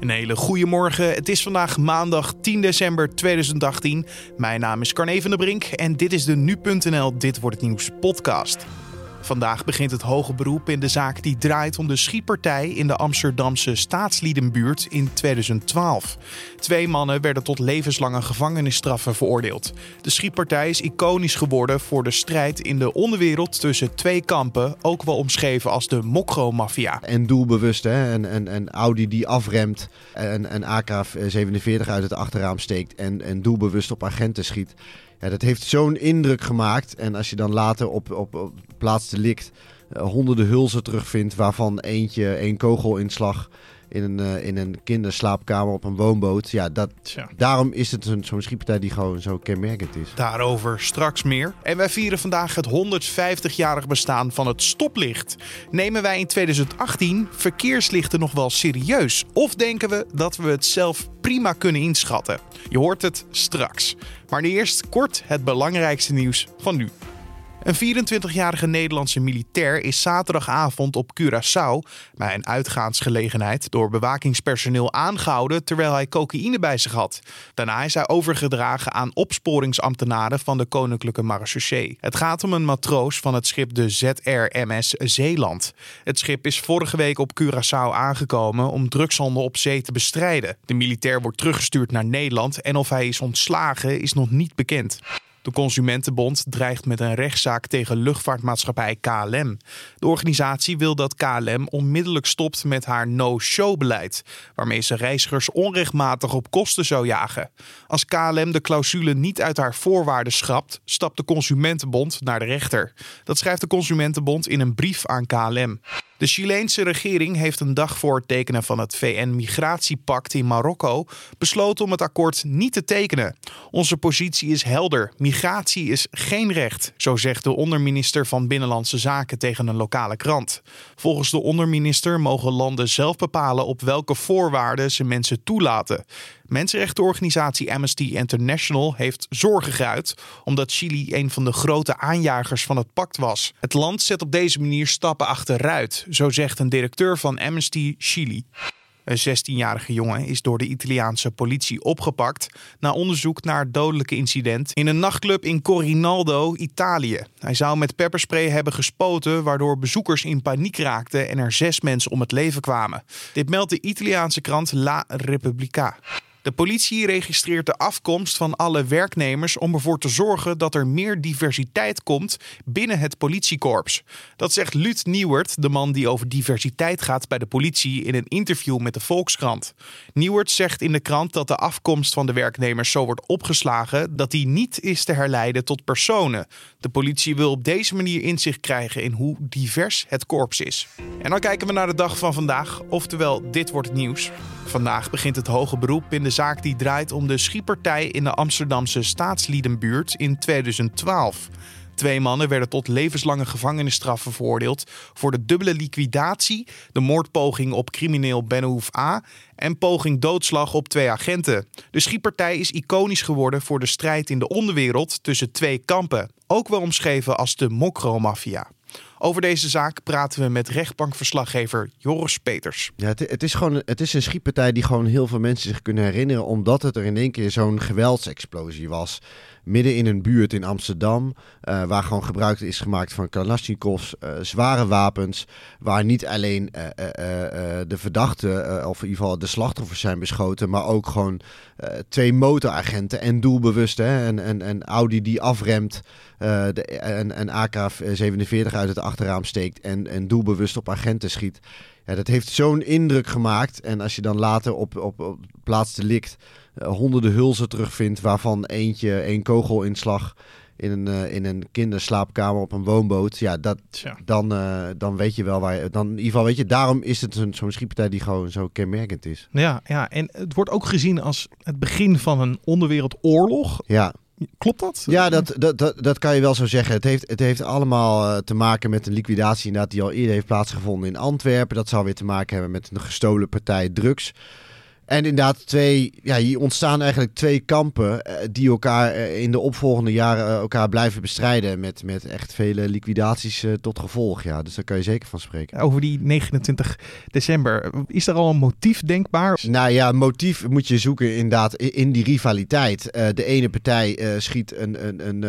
Een hele goede morgen. Het is vandaag maandag 10 december 2018. Mijn naam is Carne van der Brink en dit is de Nu.nl Dit Wordt Het Nieuws podcast. Vandaag begint het hoge beroep in de zaak die draait om de schietpartij in de Amsterdamse staatsliedenbuurt in 2012. Twee mannen werden tot levenslange gevangenisstraffen veroordeeld. De schietpartij is iconisch geworden voor de strijd in de onderwereld tussen twee kampen, ook wel omschreven als de Mokro-maffia. En doelbewust, hè? En, en, en Audi die afremt en een AK-47 uit het achterraam steekt en, en doelbewust op agenten schiet. Ja, dat heeft zo'n indruk gemaakt. En als je dan later op, op, op plaats delict uh, honderden hulzen terugvindt, waarvan eentje één kogelinslag in een, uh, in een kinderslaapkamer op een woonboot. Ja, dat, daarom is het zo'n zo schietpartij die gewoon zo kenmerkend is. Daarover straks meer. En wij vieren vandaag het 150-jarig bestaan van het stoplicht. Nemen wij in 2018 verkeerslichten nog wel serieus? Of denken we dat we het zelf prima kunnen inschatten? Je hoort het straks. Maar nu eerst kort het belangrijkste nieuws van nu. Een 24-jarige Nederlandse militair is zaterdagavond op Curaçao bij een uitgaansgelegenheid door bewakingspersoneel aangehouden terwijl hij cocaïne bij zich had. Daarna is hij overgedragen aan opsporingsambtenaren van de Koninklijke Marechaussee. Het gaat om een matroos van het schip de ZRMS Zeeland. Het schip is vorige week op Curaçao aangekomen om drugshandel op zee te bestrijden. De militair wordt teruggestuurd naar Nederland en of hij is ontslagen is nog niet bekend. De Consumentenbond dreigt met een rechtszaak tegen luchtvaartmaatschappij KLM. De organisatie wil dat KLM onmiddellijk stopt met haar no-show-beleid, waarmee ze reizigers onrechtmatig op kosten zou jagen. Als KLM de clausule niet uit haar voorwaarden schrapt, stapt de Consumentenbond naar de rechter. Dat schrijft de Consumentenbond in een brief aan KLM. De Chileense regering heeft een dag voor het tekenen van het VN-migratiepact in Marokko besloten om het akkoord niet te tekenen. Onze positie is helder: migratie is geen recht, zo zegt de onderminister van Binnenlandse Zaken tegen een lokale krant. Volgens de onderminister mogen landen zelf bepalen op welke voorwaarden ze mensen toelaten. Mensenrechtenorganisatie Amnesty International heeft zorgen geuit omdat Chili een van de grote aanjagers van het pact was. Het land zet op deze manier stappen achteruit, zo zegt een directeur van Amnesty Chili. Een 16-jarige jongen is door de Italiaanse politie opgepakt na onderzoek naar het dodelijke incident in een nachtclub in Corinaldo, Italië. Hij zou met pepperspray hebben gespoten, waardoor bezoekers in paniek raakten en er zes mensen om het leven kwamen. Dit meldt de Italiaanse krant La Repubblica. De politie registreert de afkomst van alle werknemers om ervoor te zorgen dat er meer diversiteit komt binnen het politiekorps. Dat zegt Lut Nieuwert, de man die over diversiteit gaat bij de politie in een interview met de Volkskrant. Nieuwert zegt in de krant dat de afkomst van de werknemers zo wordt opgeslagen dat die niet is te herleiden tot personen. De politie wil op deze manier inzicht krijgen in hoe divers het korps is. En dan kijken we naar de dag van vandaag, oftewel dit wordt het nieuws. Vandaag begint het hoge beroep in de zaak die draait om de schietpartij in de Amsterdamse staatsliedenbuurt in 2012. Twee mannen werden tot levenslange gevangenisstraffen veroordeeld voor de dubbele liquidatie, de moordpoging op crimineel Benhoef A en poging doodslag op twee agenten. De schietpartij is iconisch geworden voor de strijd in de onderwereld tussen twee kampen, ook wel omschreven als de Mokro-maffia. Over deze zaak praten we met rechtbankverslaggever Joris Peters. Ja, het, is gewoon het is een schietpartij die gewoon heel veel mensen zich kunnen herinneren, omdat het er in één keer zo'n geweldsexplosie was. Midden in een buurt in Amsterdam, uh, waar gewoon gebruik is gemaakt van Kalashnikovs, uh, zware wapens, waar niet alleen uh, de verdachten, of in ieder geval de slachtoffers zijn beschoten, maar ook gewoon twee motoragenten en doelbewust, hè, en, en, en Audi die afremt, de, een, een AK-47 uit het achterraam steekt en, en doelbewust op agenten schiet. Ja, dat heeft zo'n indruk gemaakt. En als je dan later op, op, op plaats delict honderden hulzen terugvindt, waarvan eentje één kogelinslag in een, uh, in een kinderslaapkamer op een woonboot. Ja, dat, dan, uh, dan weet je wel waar je. Dan, in ieder geval weet je, daarom is het zo'n zo'n schietpartij die gewoon zo kenmerkend is. Ja, ja, en het wordt ook gezien als het begin van een onderwereldoorlog. Ja. Klopt dat? Ja, dat, dat, dat, dat kan je wel zo zeggen. Het heeft, het heeft allemaal uh, te maken met een liquidatie inderdaad, die al eerder heeft plaatsgevonden in Antwerpen. Dat zou weer te maken hebben met een gestolen partij drugs. En inderdaad, twee, ja, hier ontstaan eigenlijk twee kampen eh, die elkaar eh, in de opvolgende jaren eh, elkaar blijven bestrijden. Met, met echt vele liquidaties tot gevolg. Ja, dus daar kan je zeker van spreken. Over die 29 december. Is er al een motief denkbaar? Nou ja, motief moet je zoeken inderdaad i- in die rivaliteit. De ene partij schiet een, een, een,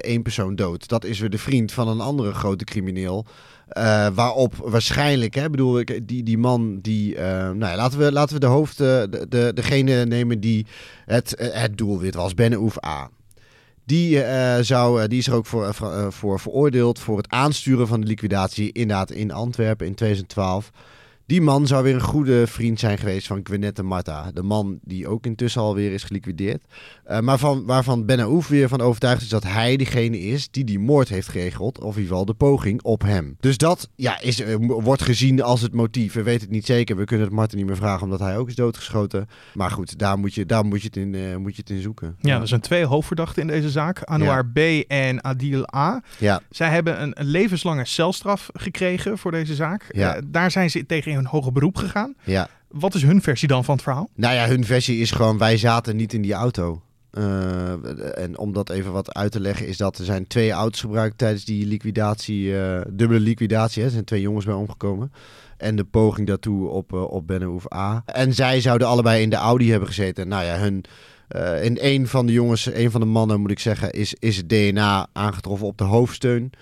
één persoon dood. Dat is weer de vriend van een andere grote crimineel. Eh, waarop waarschijnlijk, hè, bedoel ik, die, die man die, eh, nou ja, laten we, laten we de hoofd, de, de, degene nemen die het, het doelwit was, Benoef A. Die, eh, zou, die is er ook voor, voor veroordeeld voor het aansturen van de liquidatie inderdaad in Antwerpen in 2012. Die man zou weer een goede vriend zijn geweest van Gwyneth Marta. De man die ook intussen alweer is geliquideerd. Eh, maar van, waarvan Ben Aouf weer van overtuigd is dat hij degene is die die moord heeft geregeld. Of in ieder geval de poging op hem. Dus dat ja, is, eh, wordt gezien als het motief. We weten het niet zeker. We kunnen het Marten niet meer vragen omdat hij ook is doodgeschoten. Maar goed, daar moet je, daar moet je, het, in, eh, moet je het in zoeken. Ja, er zijn twee hoofdverdachten in deze zaak. Anouar B. en Adil A. ja. Zij hebben een, een levenslange celstraf gekregen voor deze zaak. Ja. Daar zijn ze tegen hun hoger beroep gegaan. ja. Wat is hun versie dan van het verhaal? Nou ja, hun versie is gewoon: wij zaten niet in die auto. Eh, en om dat even wat uit te leggen, is dat er zijn twee auto's gebruikt tijdens die liquidatie, eh, dubbele liquidatie. Hè. Er zijn twee jongens bij omgekomen. En de poging daartoe op, uh, op Bennehoef A. En zij zouden allebei in de Audi hebben gezeten. Nou ja, hun, in een van de jongens, een van de mannen moet ik zeggen, is, is het DNA aangetroffen op de hoofdsteun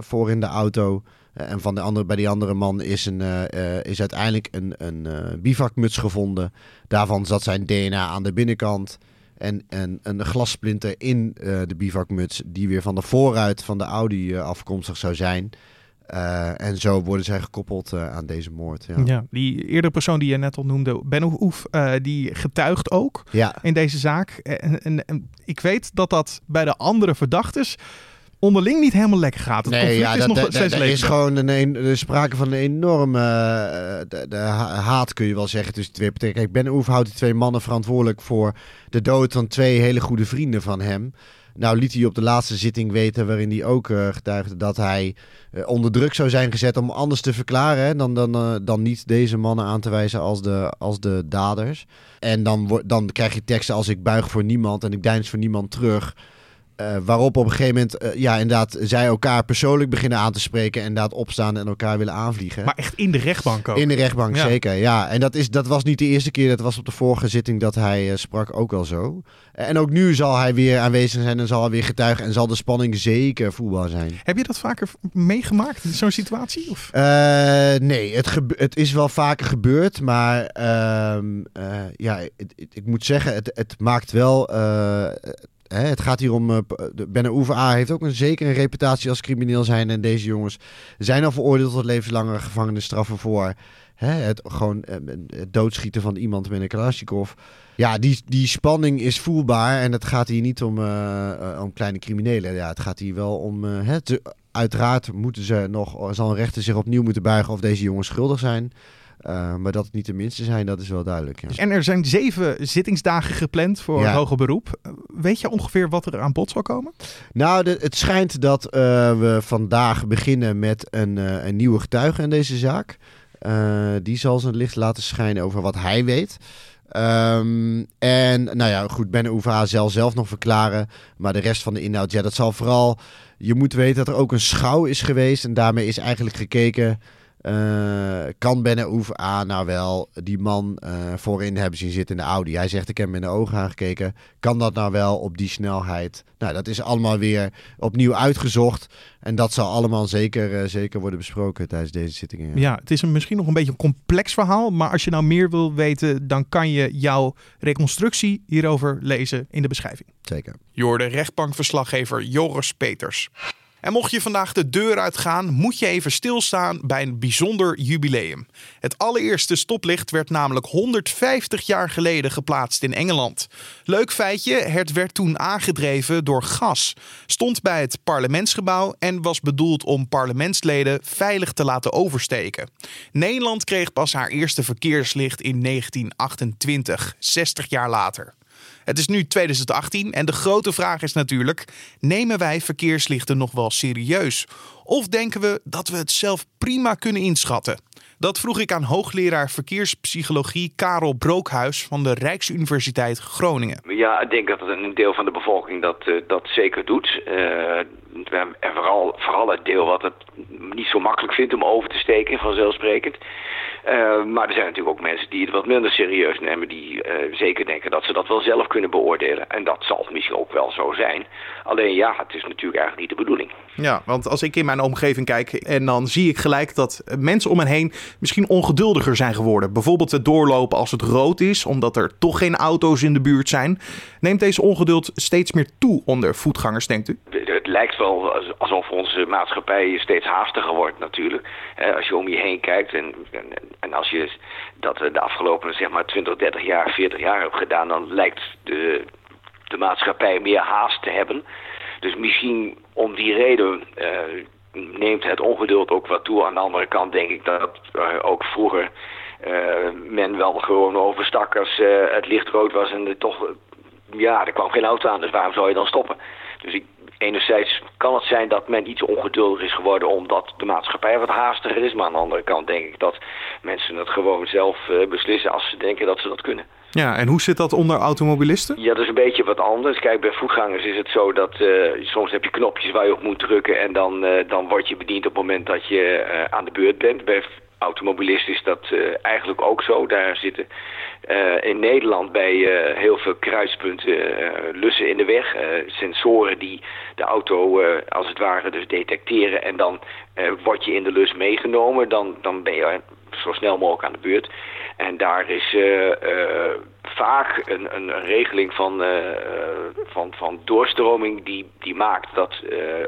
voor in de auto. Uh, en van de andere, bij die andere man is, een, uh, is uiteindelijk een, een bivakmuts gevonden. Daarvan zat zijn DNA aan de binnenkant. En, en een glassplinter in de bivakmuts, die weer van de voorruit van de Audi afkomstig zou zijn. En zo worden zij gekoppeld aan deze moord. Ja. ja. die eerdere persoon die je net al noemde, Ben Oef, die getuigt ook ja. in deze zaak. En, en, en, ik weet dat dat bij de andere verdachtes onderling niet helemaal lekker gaat. Het nee, ja, is dat, nog dat, steeds dat is gewoon een, een, er sprake van een enorme uh, de, de haat, kun je wel zeggen, tussen twee partijen. Kijk, Ben Oef houdt die twee mannen verantwoordelijk voor de dood van twee hele goede vrienden van hem. Nou liet hij op de laatste zitting weten, waarin hij ook uh, getuigde dat hij uh, onder druk zou zijn gezet om anders te verklaren hè, dan, dan, uh, dan niet deze mannen aan te wijzen als de, als de daders. En dan, dan krijg je teksten als ik buig voor niemand en ik deins voor niemand terug. Uh, waarop op een gegeven moment, uh, ja, inderdaad, zij elkaar persoonlijk beginnen aan te spreken. En inderdaad opstaan en elkaar willen aanvliegen. Maar echt in de rechtbank ook. In de rechtbank, Ja. zeker. Ja, en dat, is, dat was niet de eerste keer. Dat was op de vorige zitting dat hij uh, sprak ook al zo. En ook nu zal hij weer aanwezig zijn en zal hij weer getuigen. En zal de spanning zeker voelbaar zijn. Heb je dat vaker meegemaakt, zo'n situatie? Of? Nee, het, het, is wel vaker gebeurd. Maar ehm, ja, het, ik moet zeggen, het, het maakt wel Hè, het gaat hier om. Uh, Ben Oever A heeft ook een zekere reputatie als crimineel zijn. En deze jongens zijn al veroordeeld tot levenslange gevangenisstraffen voor. Hè, het gewoon uh, het doodschieten van iemand met een Kalashnikov. Ja, die, die spanning is voelbaar. En het gaat hier niet om, uh, om kleine criminelen. Ja, het gaat hier wel om. uiteraard moeten ze nog. Zal een rechter zich opnieuw moeten buigen of deze jongens schuldig zijn. Uh, maar dat het niet de minste zijn, dat is wel duidelijk. Ja. En er zijn zeven zittingsdagen gepland voor ja. het hoger beroep. Weet je ongeveer wat er aan bod zal komen? Nou, de, het schijnt dat uh, we vandaag beginnen met een, uh, een nieuwe getuige in deze zaak. Die zal zijn licht laten schijnen over wat hij weet. Um, en nou ja, goed, Ben Oeva zal zelf nog verklaren. Maar de rest van de inhoud, ja, dat zal vooral... Je moet weten dat er ook een schouw is geweest. En daarmee is eigenlijk gekeken... Uh, kan Ben Oef A nou wel die man uh, voorin hebben zien zitten in de Audi? Hij zegt, ik heb hem in de ogen aangekeken. Kan dat nou wel op die snelheid? Nou, dat is allemaal weer opnieuw uitgezocht. En dat zal allemaal zeker, uh, zeker worden besproken tijdens deze zittingen. Ja. ja, het is een, misschien nog een beetje een complex verhaal. Maar als je nou meer wil weten, dan kan je jouw reconstructie hierover lezen in de beschrijving. Zeker. Jorde rechtbankverslaggever Joris Peters. En mocht je vandaag de deur uitgaan, moet je even stilstaan bij een bijzonder jubileum. Het allereerste stoplicht werd namelijk 150 jaar geleden geplaatst in Engeland. Leuk feitje, het werd toen aangedreven door gas, stond bij het parlementsgebouw en was bedoeld om parlementsleden veilig te laten oversteken. Nederland kreeg pas haar eerste verkeerslicht in 1928, 60 jaar later. Het is nu 2018 en de grote vraag is natuurlijk: nemen wij verkeerslichten nog wel serieus? Of denken we dat we het zelf prima kunnen inschatten? Dat vroeg ik aan hoogleraar verkeerspsychologie Karel Brookhuis van de Rijksuniversiteit Groningen. Ja, ik denk dat een deel van de bevolking dat, uh, dat zeker doet. Uh, en vooral, vooral het deel wat het niet zo makkelijk vindt om over te steken, vanzelfsprekend. Uh, maar er zijn natuurlijk ook mensen die het wat minder serieus nemen, die zeker denken dat ze dat wel zelf kunnen beoordelen. En dat zal misschien ook wel zo zijn. Alleen ja, het is natuurlijk eigenlijk niet de bedoeling. Ja, want als ik in mijn omgeving kijk en dan zie ik gelijk dat mensen om me heen misschien ongeduldiger zijn geworden. Bijvoorbeeld het doorlopen als het rood is, omdat er toch geen auto's in de buurt zijn. Neemt deze ongeduld steeds meer toe onder voetgangers, denkt u? Het lijkt wel alsof onze maatschappij steeds haastiger wordt natuurlijk. Als je om je heen kijkt en, en, als je dat de afgelopen zeg maar 20, 30 jaar, 40 jaar hebt gedaan, dan lijkt de, de maatschappij meer haast te hebben. Dus misschien om die reden uh, neemt het ongeduld ook wat toe. Aan de andere kant denk ik dat uh, ook vroeger uh, men wel gewoon overstak als het licht rood was en er toch, ja, er kwam geen auto aan. Dus waarom zou je dan stoppen? Dus ik, enerzijds kan het zijn dat men iets ongeduldig is geworden omdat de maatschappij wat haastiger is. Maar aan de andere kant denk ik dat mensen het gewoon zelf beslissen als ze denken dat ze dat kunnen. Ja, en hoe zit dat onder automobilisten? Ja, dat is een beetje wat anders. Kijk, bij voetgangers is het zo dat uh, soms heb je knopjes waar je op moet drukken en dan, uh, dan word je bediend op het moment dat je uh, aan de beurt bent. Bij automobilisten is dat eigenlijk ook zo. Daar zitten in Nederland bij heel veel kruispunten lussen in de weg. sensoren die de auto als het ware dus detecteren en dan word je in de lus meegenomen. Dan, dan ben je zo snel mogelijk aan de beurt. En daar is vaak een, een, regeling van, uh, van, van doorstroming die, die maakt dat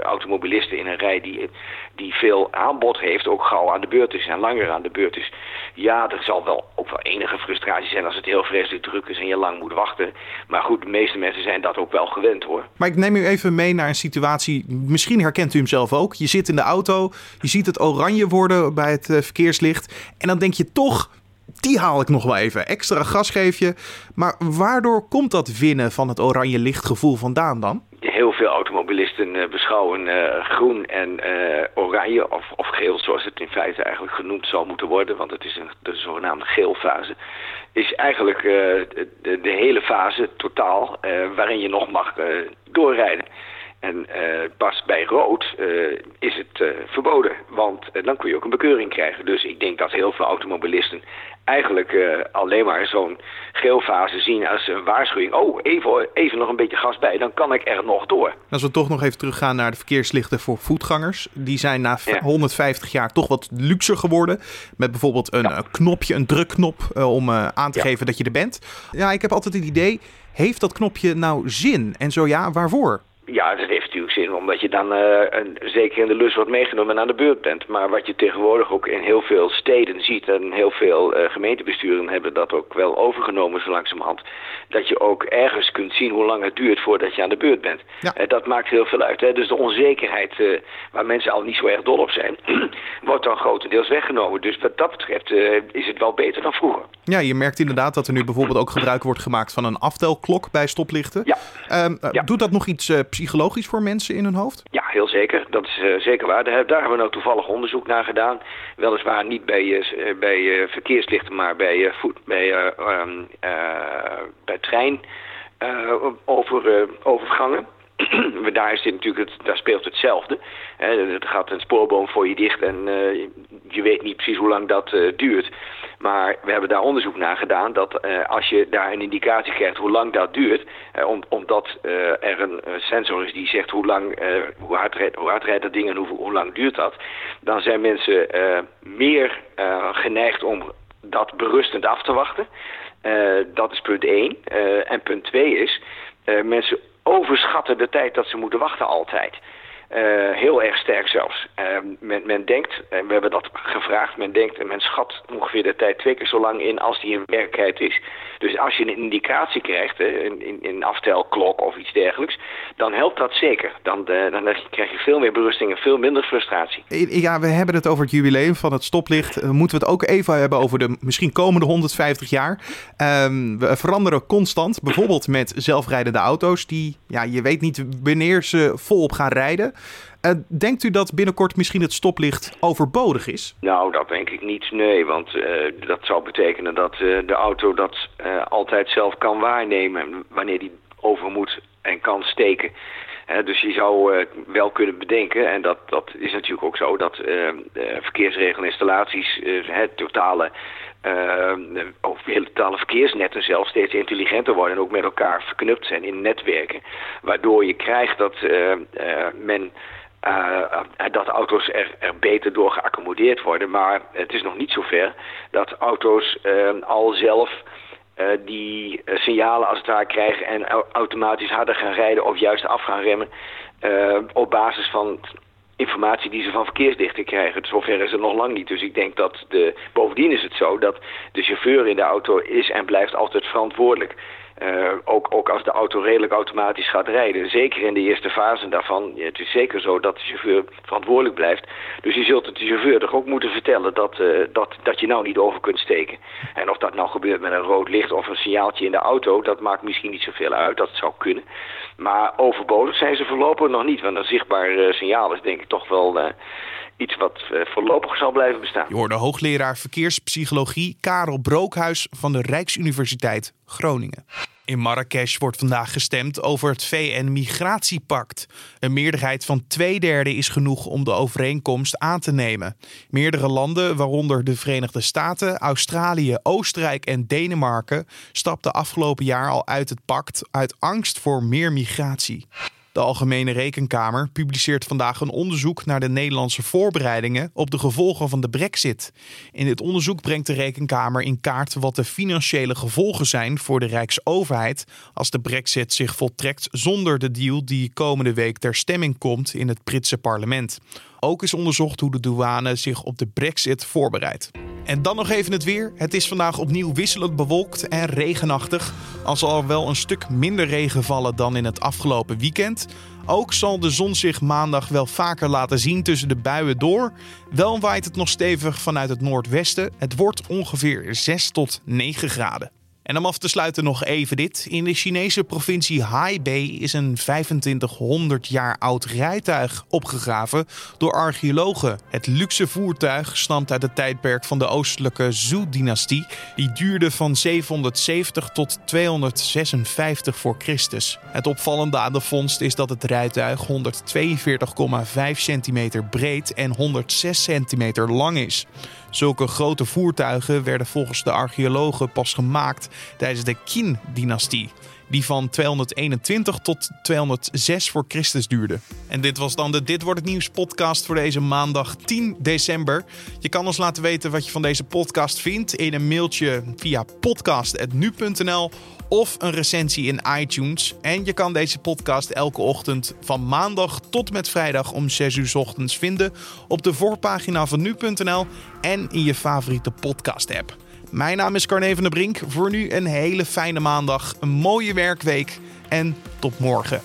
automobilisten in een rij die, die veel aanbod heeft ook gauw aan de beurt is en langer aan de beurt is. Ja, er zal wel ook wel enige frustratie zijn als het heel vreselijk druk is en je lang moet wachten. Maar goed, de meeste mensen zijn dat ook wel gewend hoor. Maar ik neem u even mee naar een situatie, misschien herkent u hem zelf ook. Je zit in de auto, je ziet het oranje worden bij het verkeerslicht en dan denk je toch die haal ik nog wel even. Extra gas geef je. Maar waardoor komt dat winnen van het oranje lichtgevoel vandaan dan? Heel veel automobilisten uh, beschouwen uh, groen en uh, oranje, of, of geel zoals het in feite eigenlijk genoemd zou moeten worden, want het is een, de zogenaamde geelfase, is eigenlijk de, hele fase totaal waarin je nog mag doorrijden. En pas bij rood is het verboden, want dan kun je ook een bekeuring krijgen. Dus ik denk dat heel veel automobilisten eigenlijk uh, alleen maar zo'n geelfase zien als een waarschuwing. Oh, even, even nog een beetje gas bij, dan kan ik er nog door. Als we toch nog even teruggaan naar de verkeerslichten voor voetgangers. Die zijn na ja. 150 jaar toch wat luxer geworden. Met bijvoorbeeld een ja. knopje, een drukknop uh, om uh, aan te ja. geven dat je er bent. Ja, ik heb altijd het idee, heeft dat knopje nou zin? En zo ja, waarvoor? Ja, dat heeft natuurlijk zin, omdat je dan uh, een, zeker in de lus wordt meegenomen en aan de beurt bent. Maar wat je tegenwoordig ook in heel veel steden ziet en heel veel uh, gemeentebesturen hebben dat ook wel overgenomen zo langzamerhand. Dat je ook ergens kunt zien hoe lang het duurt voordat je aan de beurt bent. Ja. Uh, dat maakt heel veel uit. Hè? Dus de onzekerheid waar mensen al niet zo erg dol op zijn, wordt dan grotendeels weggenomen. Dus wat dat betreft is het wel beter dan vroeger. Ja, je merkt inderdaad dat er nu bijvoorbeeld ook gebruik wordt gemaakt van een aftelklok bij stoplichten. Ja. Um, ja. Doet dat nog iets psychologisch voor mensen in hun hoofd? Ja, heel zeker. Dat is uh, zeker waar. Daar, hebben we nou toevallig onderzoek naar gedaan. Weliswaar niet bij, uh, bij uh, verkeerslichten, maar bij, voet, bij, um, bij trein over, overgangen. daar, is natuurlijk het, daar speelt hetzelfde. Er gaat een spoorboom voor je dicht en je weet niet precies hoe lang dat duurt. Maar we hebben daar onderzoek naar gedaan dat uh, als je daar een indicatie krijgt hoe lang dat duurt, om, omdat er een sensor is die zegt hoe lang, hoe, hard rijdt, hoe hard rijdt dat ding en hoe, hoe lang duurt dat, dan zijn mensen meer geneigd om dat berustend af te wachten. dat is punt 1. en punt 2 is, mensen overschatten de tijd dat ze moeten wachten altijd. Uh, heel erg sterk zelfs. Uh, men, men, denkt, en we hebben dat gevraagd, men denkt en men schat ongeveer de tijd twee keer zo lang in als die in werkelijkheid is. Dus als je een indicatie krijgt, in, in een aftelklok of iets dergelijks, dan helpt dat zeker. Dan, uh, dan krijg je veel meer berusting en veel minder frustratie. Ja, we hebben het over het jubileum van het stoplicht. Moeten we het ook even hebben over de misschien komende 150 jaar. Um, we veranderen constant, bijvoorbeeld met zelfrijdende auto's, die, ja, je weet niet wanneer ze volop gaan rijden. Uh, denkt u dat binnenkort misschien het stoplicht overbodig is? Nou, dat denk ik niet, nee. Want uh, dat zou betekenen dat uh, de auto dat altijd zelf kan waarnemen wanneer die over moet en kan steken. Dus je zou wel kunnen bedenken, en dat, dat is natuurlijk ook zo, dat verkeersregelinstallaties het totale uh, of hele totale verkeersnetten zelf steeds intelligenter worden en ook met elkaar verknupt zijn in netwerken. Waardoor je krijgt dat men dat auto's er, er, beter door geaccommodeerd worden. Maar het is nog niet zover dat auto's al zelf die signalen als het ware krijgen en automatisch harder gaan rijden of juist af gaan remmen op basis van informatie die ze van verkeersdichten krijgen. Zover is het nog lang niet. Dus ik denk dat de... Bovendien is het zo dat de chauffeur in de auto is en blijft altijd verantwoordelijk. Uh, ook, ook als de auto redelijk automatisch gaat rijden. Zeker in de eerste fase daarvan. Het is zeker zo dat de chauffeur verantwoordelijk blijft. Dus je zult het de chauffeur toch ook moeten vertellen dat, uh, dat, dat je nou niet over kunt steken. En of dat nou gebeurt met een rood licht of een signaaltje in de auto, dat maakt misschien niet zoveel uit. Dat zou kunnen. Maar overbodig zijn ze voorlopig nog niet. Want een zichtbaar uh, signaal is denk ik toch wel iets wat voorlopig zal blijven bestaan. Je hoorde hoogleraar verkeerspsychologie Karel Brookhuis van de Rijksuniversiteit Groningen. In Marrakesh wordt vandaag gestemd over het VN-migratiepact. Een meerderheid van twee derde is genoeg om de overeenkomst aan te nemen. Meerdere landen, waaronder de Verenigde Staten, Australië, Oostenrijk en Denemarken, stapten afgelopen jaar al uit het pact uit angst voor meer migratie. De Algemene Rekenkamer publiceert vandaag een onderzoek naar de Nederlandse voorbereidingen op de gevolgen van de Brexit. In dit onderzoek brengt de Rekenkamer in kaart wat de financiële gevolgen zijn voor de Rijksoverheid als de Brexit zich voltrekt zonder de deal die komende week ter stemming komt in het Britse parlement. Ook is onderzocht hoe de douane zich op de Brexit voorbereidt. En dan nog even het weer. Het is vandaag opnieuw wisselend bewolkt en regenachtig. Al zal er wel een stuk minder regen vallen dan in het afgelopen weekend. Ook zal de zon zich maandag wel vaker laten zien tussen de buien door. Wel waait het nog stevig vanuit het noordwesten. Het wordt ongeveer 6 tot 9 graden. En om af te sluiten nog even dit. In de Chinese provincie Haibei is een 2500 jaar oud rijtuig opgegraven door archeologen. Het luxe voertuig stamt uit het tijdperk van de oostelijke Zhou-dynastie. Die duurde van 770 tot 256 voor Christus. Het opvallende aan de vondst is dat het rijtuig 142,5 centimeter breed en 106 centimeter lang is. Zulke grote voertuigen werden volgens de archeologen pas gemaakt tijdens de Qin-dynastie. Die van 221 tot 206 voor Christus duurde. En dit was dan de Dit wordt het nieuws podcast voor deze maandag 10 december. Je kan ons laten weten wat je van deze podcast vindt in een mailtje via podcast.nu.nl of een recensie in iTunes. En je kan deze podcast elke ochtend van maandag tot met vrijdag om 6 uur ochtends vinden op de voorpagina van nu.nl en in je favoriete podcast app. Mijn naam is Carne van der Brink. Voor nu een hele fijne maandag, een mooie werkweek en tot morgen.